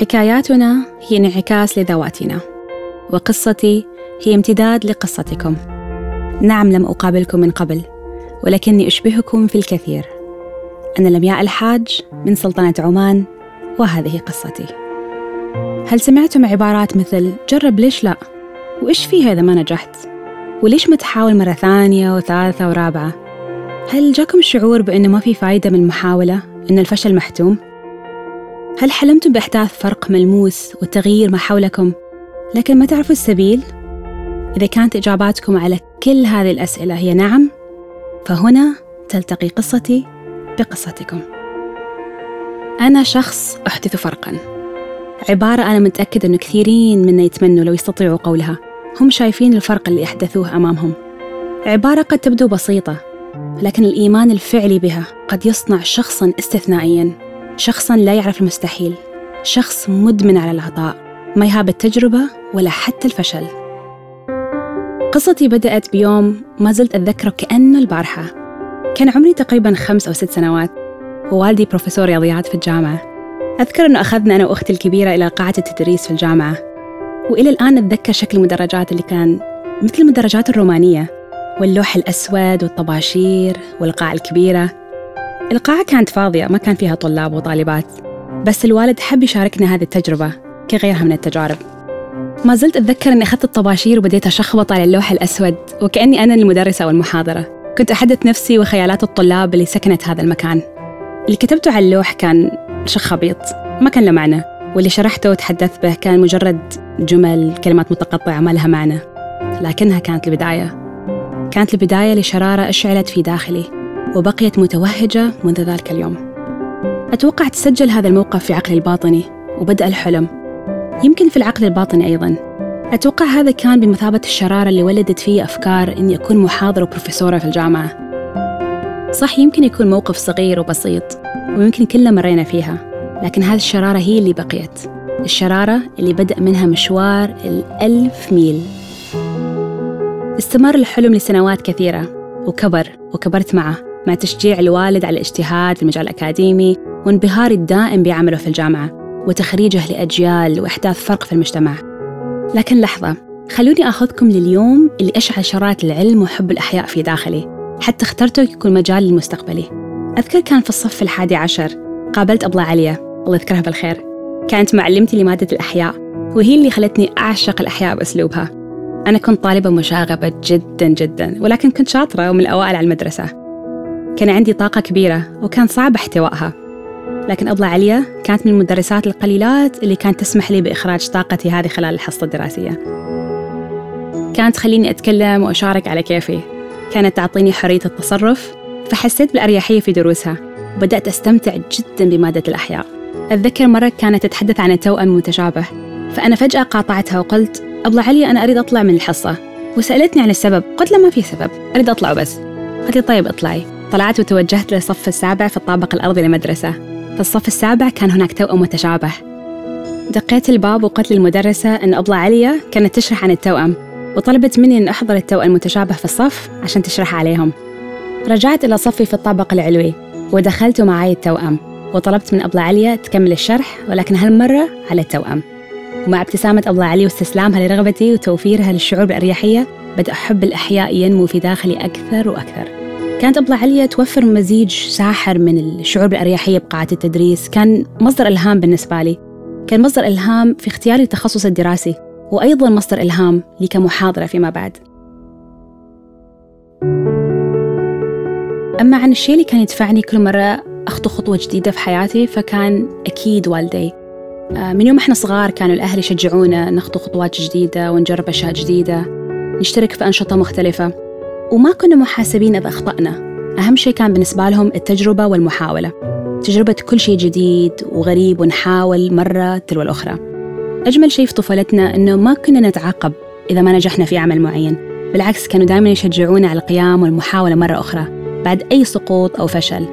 حكاياتنا هي انعكاس لذواتنا وقصتي هي امتداد لقصتكم. نعم لم أقابلكم من قبل ولكني أشبهكم في الكثير. أنا لمياء الحاج من سلطنة عمان وهذه قصتي. هل سمعتم عبارات مثل جرب ليش لا؟ وإيش فيها إذا ما نجحت؟ وليش ما تحاول مرة ثانية وثالثة ورابعة؟ هل جاكم الشعور بأنه ما في فايدة من المحاولة أن الفشل محتوم؟ هل حلمتم بإحداث فرق ملموس وتغيير ما حولكم؟ لكن ما تعرفوا السبيل؟ إذا كانت إجاباتكم على كل هذه الأسئلة هي نعم فهنا تلتقي قصتي بقصتكم. أنا شخص أحدث فرقا. عبارة أنا متأكد أنه كثيرين منا يتمنوا لو يستطيعوا قولها. هم شايفين الفرق اللي أحدثوه أمامهم. عبارة قد تبدو بسيطة لكن الإيمان الفعلي بها قد يصنع شخصا استثنائيا. شخصا لا يعرف المستحيل. شخص مدمن على العطاء ما يهاب التجربة ولا حتى الفشل. قصتي بدأت بيوم ما زلت أتذكره كأنه البارحة. كان عمري تقريبا خمس أو ست سنوات. ووالدي بروفيسور رياضيات في الجامعة. أذكر أنه أخذنا أنا وأختي الكبيرة إلى قاعة التدريس في الجامعة. وإلى الآن أتذكر شكل المدرجات اللي كان مثل المدرجات الرومانية. واللوح الأسود والطباشير والقاعة الكبيرة. القاعة كانت فاضية ما كان فيها طلاب وطالبات بس الوالد حب يشاركنا هذه التجربة كغيرها من التجارب. ما زلت أتذكر أني أخذت الطباشير وبديت أشخبط على اللوح الأسود وكأني أنا المدرسة والمحاضرة. كنت أحدث نفسي وخيالات الطلاب اللي سكنت هذا المكان. اللي كتبته على اللوح كان شخابيط ما كان له معنى واللي شرحته وتحدثت به كان مجرد جمل كلمات متقطعة ما لها معنى. لكنها كانت البداية. كانت البداية لشرارة أشعلت في داخلي. وبقيت متوهجة منذ ذلك اليوم. أتوقع تسجل هذا الموقف في عقلي الباطني وبدأ الحلم. يمكن في العقل الباطني أيضا. أتوقع هذا كان بمثابة الشرارة اللي ولدت في أفكار إني أكون محاضرة وبروفيسورة في الجامعة. صح يمكن يكون موقف صغير وبسيط ويمكن كلنا مرينا فيها لكن هذه الشرارة هي اللي بقيت. الشرارة اللي بدأ منها مشوار الألف ميل. استمر الحلم لسنوات كثيرة وكبر وكبرت معه. مع تشجيع الوالد على الاجتهاد في المجال الأكاديمي وانبهاري الدائم بعمله في الجامعة وتخريجه لأجيال وإحداث فرق في المجتمع. لكن لحظة خلوني أخذكم لليوم اللي أشعل شرارة العلم وحب الأحياء في داخلي حتى اخترته يكون مجالي المستقبلي أذكر كان في الصف الحادي عشر قابلت أبلة عليا. الله يذكرها بالخير. كانت معلمتي لمادة الأحياء وهي اللي خلتني أعشق الأحياء بأسلوبها. أنا كنت طالبة مشاغبة جدا جدا ولكن كنت شاطرة ومن الأوائل على المدرسة. كان عندي طاقة كبيرة وكان صعب احتوائها. لكن أبلة عليا كانت من المدرسات القليلات اللي كانت تسمح لي بإخراج طاقتي هذه خلال الحصة الدراسية. كانت تخليني أتكلم وأشارك على كيفي. كانت تعطيني حرية التصرف فحسيت بالأريحية في دروسها. وبدأت أستمتع جدا بمادة الأحياء. أتذكر مرة كانت تتحدث عن التوأم المتشابه. فأنا فجأة قاطعتها وقلت أبلة عليا أنا أريد أطلع من الحصة. وسألتني عن السبب قلت لها ما في سبب أريد أطلع بس. قالت لي طيب اطلعي. طلعت وتوجهت للصف السابع في الطابق الأرضي للمدرسة. في الصف السابع كان هناك توأم متشابه. دقيت الباب وقلت للمدرسة أن أبلة عليا كانت تشرح عن التوأم وطلبت مني أن أحضر التوأم المتشابه في الصف عشان تشرح عليهم. رجعت إلى صفي في الطابق العلوي ودخلت معي التوأم وطلبت من أبلة عليا تكمل الشرح ولكن هالمرة على التوأم. ومع ابتسامة أبلة علي واستسلامها لرغبتي وتوفيرها للشعور بالأريحية بدأ حب الأحياء ينمو في داخلي أكثر وأكثر. كانت أبلة عليا توفر مزيج ساحر من الشعور بالأريحية بقاعة التدريس. كان مصدر إلهام بالنسبة لي. كان مصدر إلهام في اختياري التخصص الدراسي وأيضا مصدر إلهام لي كمحاضرة فيما بعد. أما عن الشيء اللي كان يدفعني كل مرة أخطو خطوة جديدة في حياتي فكان أكيد والدي. آه، من يوم إحنا صغار كانوا الأهل يشجعونا نخطو خطوات جديدة ونجرب أشياء جديدة نشترك في أنشطة مختلفة. وما كنا محاسبين إذا أخطأنا أهم شيء كان بالنسبة لهم التجربة والمحاولة. تجربة كل شيء جديد وغريب ونحاول مرة تلو الأخرى. أجمل شيء في طفولتنا أنه ما كنا نتعاقب إذا ما نجحنا في عمل معين. بالعكس كانوا دائما يشجعونا على القيام والمحاولة مرة أخرى بعد أي سقوط أو فشل.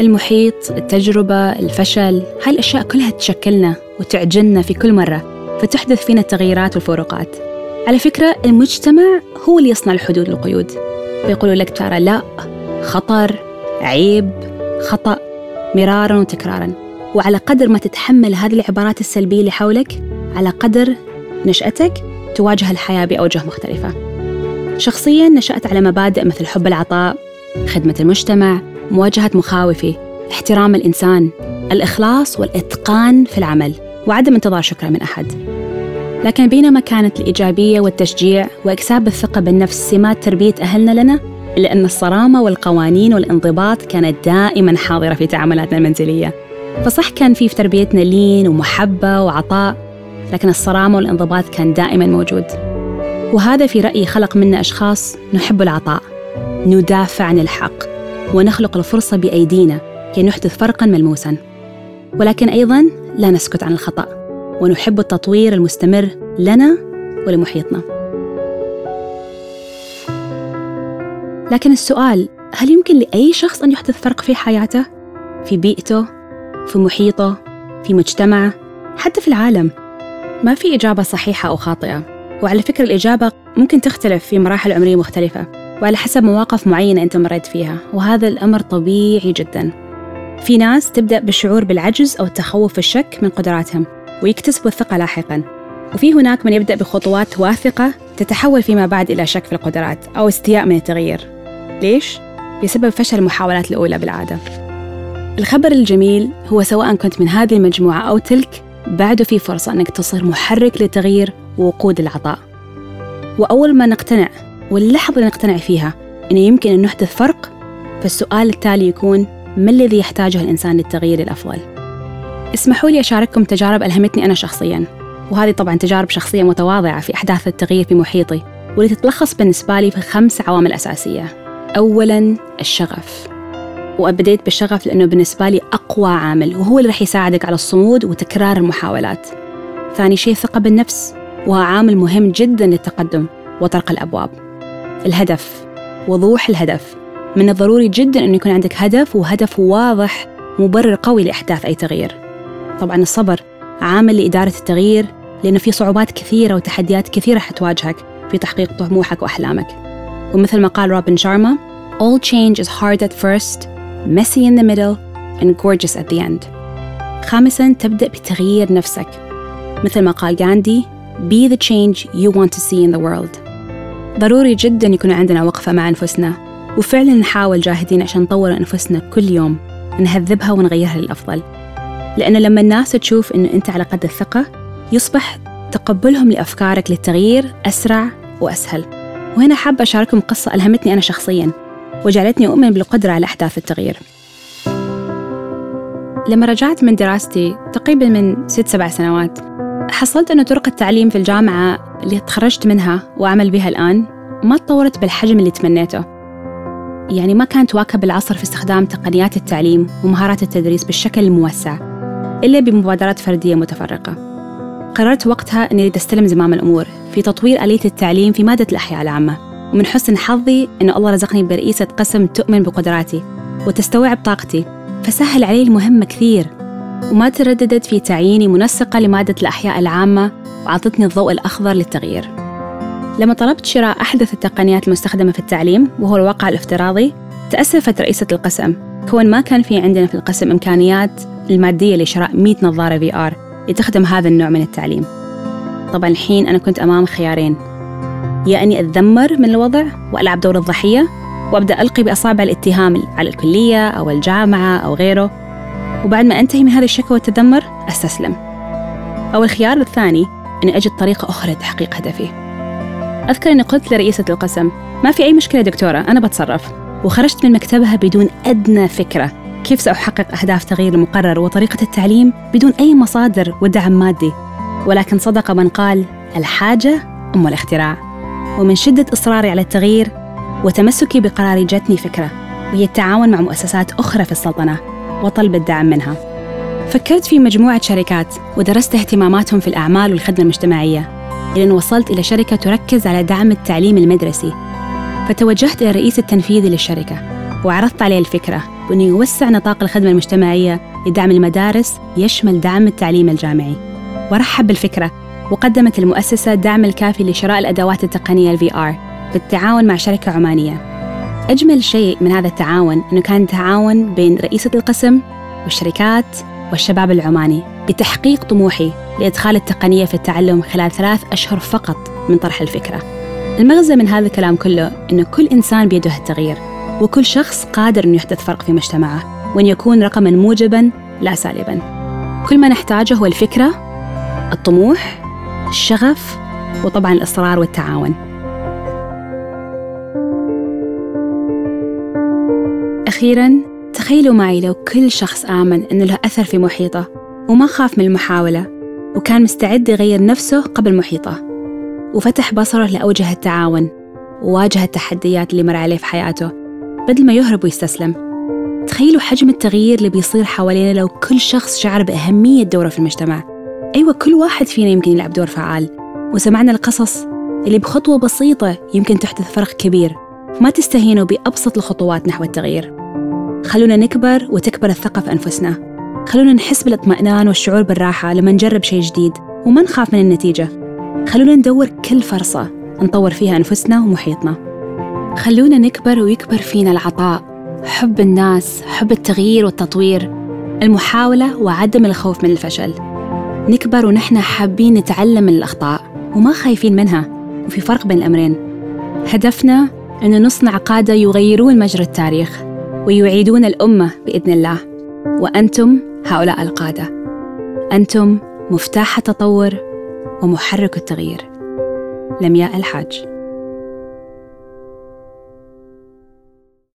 المحيط التجربة الفشل هاي الأشياء كلها تشكلنا وتعجننا في كل مرة فتحدث فينا التغييرات والفروقات. على فكرة المجتمع هو اللي يصنع الحدود والقيود فيقولوا لك ترى لا خطر عيب خطأ مرارا وتكرارا. وعلى قدر ما تتحمل هذه العبارات السلبية اللي حولك على قدر نشأتك تواجه الحياة بأوجه مختلفة. شخصياً نشأت على مبادئ مثل حب العطاء خدمة المجتمع مواجهة مخاوفي احترام الإنسان الإخلاص والإتقان في العمل. وعدم انتظار شكرا من أحد. لكن بينما كانت الإيجابية والتشجيع وإكساب الثقة بالنفس سمات تربية أهلنا لنا إلا أن الصرامة والقوانين والانضباط كانت دائما حاضرة في تعاملاتنا المنزلية. فصح كان في في تربيتنا لين ومحبة وعطاء لكن الصرامة والانضباط كان دائما موجود. وهذا في رأيي خلق منا أشخاص نحب العطاء ندافع عن الحق ونخلق الفرصة بأيدينا كي نحدث فرقا ملموسا. ولكن أيضا لا نسكت عن الخطأ. ونحب التطوير المستمر لنا ولمحيطنا لكن السؤال هل يمكن لأي شخص أن يحدث فرق في حياته؟ في بيئته؟ في محيطه؟ في مجتمعه؟ حتى في العالم؟ ما في إجابة صحيحة أو خاطئة وعلى فكرة الإجابة ممكن تختلف في مراحل عمرية مختلفة وعلى حسب مواقف معينة أنت مريت فيها وهذا الأمر طبيعي جدا في ناس تبدأ بالشعور بالعجز أو التخوف في الشك من قدراتهم ويكتسبوا الثقة لاحقا وفي هناك من يبدأ بخطوات واثقة تتحول فيما بعد إلى شك في القدرات أو استياء من التغيير ليش؟ بسبب فشل المحاولات الأولى بالعادة الخبر الجميل هو سواء كنت من هذه المجموعة أو تلك بعده في فرصة أنك تصير محرك للتغيير ووقود العطاء وأول ما نقتنع واللحظة اللي نقتنع فيها أنه يمكن أن نحدث فرق فالسؤال التالي يكون ما الذي يحتاجه الإنسان للتغيير الأفضل؟ اسمحوا لي أشارككم تجارب ألهمتني أنا شخصياً. وهذه طبعاً تجارب شخصية متواضعة في أحداث التغيير في محيطي واللي تتلخص بالنسبة لي في خمس عوامل أساسية. أولاً الشغف. وبديت بالشغف لأنه بالنسبة لي أقوى عامل وهو اللي رح يساعدك على الصمود وتكرار المحاولات. ثاني شيء ثقة بالنفس وهو عامل مهم جدا للتقدم وطرق الأبواب. الهدف. وضوح الهدف. من الضروري جدا أن يكون عندك هدف وهدف واضح مبرر قوي لإحداث أي تغيير. طبعا الصبر عامل لإدارة التغيير لأنه في صعوبات كثيرة وتحديات كثيرة حتواجهك في تحقيق طموحك وأحلامك. ومثل ما قال روبن شارما All change is hard at first, messy in the middle, and gorgeous at the end. خامساً تبدأ بتغيير نفسك. مثل ما قال غاندي Be the change you want to see in the world. ضروري جدا يكون عندنا وقفة مع أنفسنا وفعلا نحاول جاهدين عشان نطور أنفسنا كل يوم نهذبها ونغيرها للأفضل. لأن لما الناس تشوف أنه أنت على قد الثقة يصبح تقبلهم لأفكارك للتغيير أسرع وأسهل. وهنا حابة أشارككم قصة ألهمتني أنا شخصياً وجعلتني أؤمن بالقدرة على إحداث التغيير. لما رجعت من دراستي تقريبا من ست سبع سنوات حصلت أن طرق التعليم في الجامعة اللي تخرجت منها وأعمل بها الآن ما تطورت بالحجم اللي تمنيته. يعني ما كانت واكب العصر في استخدام تقنيات التعليم ومهارات التدريس بالشكل الموسع. إلا بمبادرات فردية متفرقة. قررت وقتها أني أستلم زمام الأمور في تطوير آلية التعليم في مادة الأحياء العامة. ومن حسن حظي أن الله رزقني برئيسة قسم تؤمن بقدراتي وتستوعب طاقتي فسهل علي المهمة كثير. وما ترددت في تعييني منسقة لمادة الأحياء العامة وأعطتني الضوء الأخضر للتغيير. لما طلبت شراء أحدث التقنيات المستخدمة في التعليم وهو الواقع الافتراضي تأسفت رئيسة القسم. كون ما كان في عندنا في القسم إمكانيات المادية لشراء 100 نظارة في آر لتخدم هذا النوع من التعليم. طبعا الحين أنا كنت أمام خيارين. يا أني أتذمر من الوضع وألعب دور الضحية وأبدأ ألقي بأصابع الاتهام على الكلية أو الجامعة أو غيره. وبعد ما أنتهي من هذه الشكوى والتذمر أستسلم. أو الخيار الثاني أني أجد طريقة أخرى لتحقيق هدفي. أذكر أني قلت لرئيسة القسم ما في أي مشكلة دكتورة أنا بتصرف. وخرجت من مكتبها بدون أدنى فكرة. كيف سأحقق أهداف تغيير المقرر وطريقة التعليم بدون أي مصادر ودعم مادي؟ ولكن صدق من قال الحاجة أم الاختراع. ومن شدة إصراري على التغيير وتمسكي بقراري جتني فكرة وهي التعاون مع مؤسسات أخرى في السلطنة وطلب الدعم منها. فكرت في مجموعة شركات ودرست اهتماماتهم في الأعمال والخدمة المجتمعية إلى وصلت إلى شركة تركز على دعم التعليم المدرسي. فتوجهت إلى الرئيس التنفيذي للشركة وعرضت عليه الفكرة. بأنه يوسع نطاق الخدمة المجتمعية لدعم المدارس يشمل دعم التعليم الجامعي. ورحب بالفكرة وقدمت المؤسسة الدعم الكافي لشراء الأدوات التقنية ال VR بالتعاون مع شركة عمانية. أجمل شيء من هذا التعاون أنه كان تعاون بين رئيسة القسم والشركات والشباب العماني بتحقيق طموحي لإدخال التقنية في التعلم خلال ثلاث أشهر فقط من طرح الفكرة. المغزى من هذا الكلام كله أن كل إنسان بيده التغيير وكل شخص قادر أن يحدث فرق في مجتمعه وأن يكون رقما موجبا لا سالبا. كل ما نحتاجه هو الفكرة الطموح الشغف وطبعا الإصرار والتعاون. أخيرا تخيلوا معي لو كل شخص آمن أنه له أثر في محيطه وما خاف من المحاولة وكان مستعد يغير نفسه قبل محيطه وفتح بصره لأوجه التعاون وواجه التحديات اللي مر عليه في حياته. بدل ما يهرب ويستسلم. تخيلوا حجم التغيير اللي بيصير حوالينا لو كل شخص شعر بأهمية دوره في المجتمع. أيوة كل واحد فينا يمكن يلعب دور فعال. وسمعنا القصص اللي بخطوة بسيطة يمكن تحدث فرق كبير. ما تستهينوا بأبسط الخطوات نحو التغيير. خلونا نكبر وتكبر الثقة في أنفسنا. خلونا نحس بالاطمئنان والشعور بالراحة لما نجرب شيء جديد وما نخاف من النتيجة. خلونا ندور كل فرصة نطور فيها أنفسنا ومحيطنا. خلونا نكبر ويكبر فينا العطاء. حب الناس حب التغيير والتطوير المحاولة وعدم الخوف من الفشل. نكبر ونحن حابين نتعلم من الأخطاء وما خايفين منها وفي فرق بين الأمرين. هدفنا أن نصنع قادة يغيرون مجرى التاريخ ويعيدون الأمة بإذن الله. وأنتم هؤلاء القادة. أنتم مفتاح التطور ومحرك التغيير. لمياء الحاج.